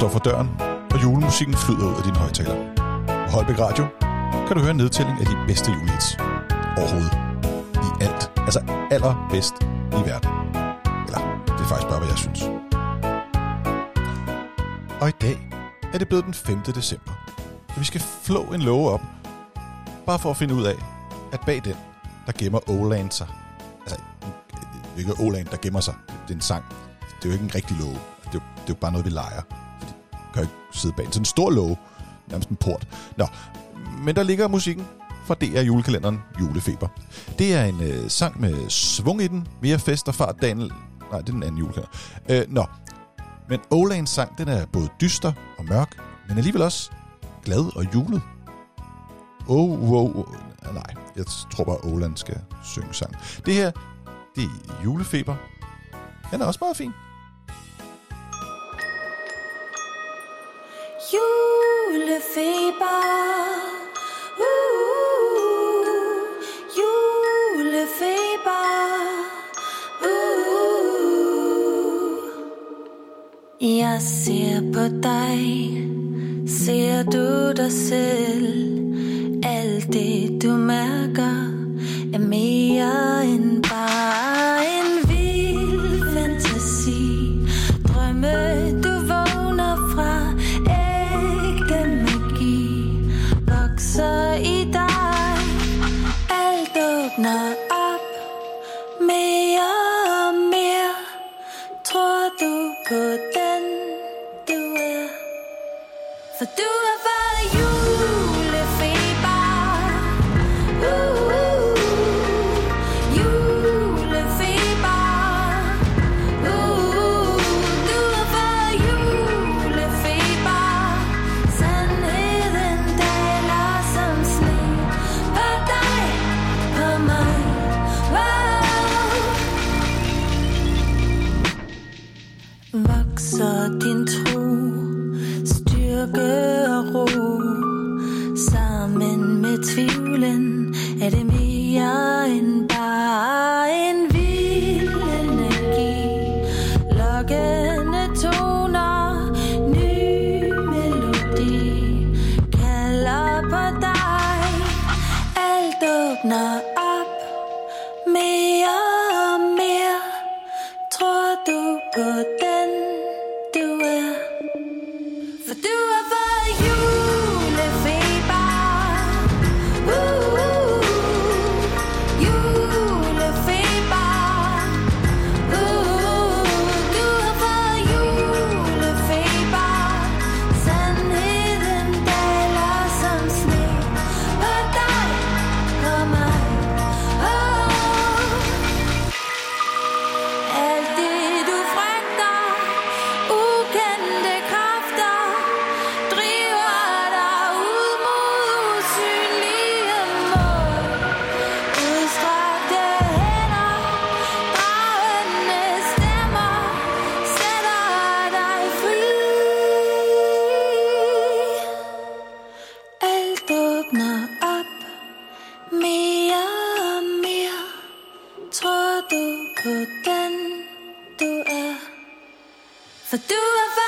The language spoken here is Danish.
står for døren, og julemusikken flyder ud af din højtaler. På Holbæk Radio kan du høre en nedtælling af de bedste julehits overhovedet. I alt. Altså allerbedst i verden. Eller, det er faktisk bare, hvad jeg synes. Og i dag er det blevet den 5. december. Så vi skal flå en låge op, bare for at finde ud af, at bag den, der gemmer Oland sig. Altså, det er ikke Oland, der gemmer sig. Det er en sang. Det er jo ikke en rigtig låge. Det er jo, det er jo bare noget, vi leger. Kan ikke sidde bag en sådan stor låge. Nærmest en port. Nå, men der ligger musikken fra DR julekalenderen Julefeber. Det er en øh, sang med svung i den, mere fest og fart, Daniel. Nej, det er den anden julekalender. Øh, nå, men Olans sang, den er både dyster og mørk, men alligevel også glad og julet. Oh, wow, oh. Nej, jeg tror bare, Åland skal synge sang. Det her, det er julefeber. Den er også meget fin. Julefeber. Uh, julefeber. Uh. Jeg ser på dig, ser du dig selv. Alt det du mærker du skygge og ro. Sammen med tvivlen er det mere end bare en vild energi. Lokkende toner, ny melodi. Kalder på dig, alt åbner op. Mere og mere tror du på For do I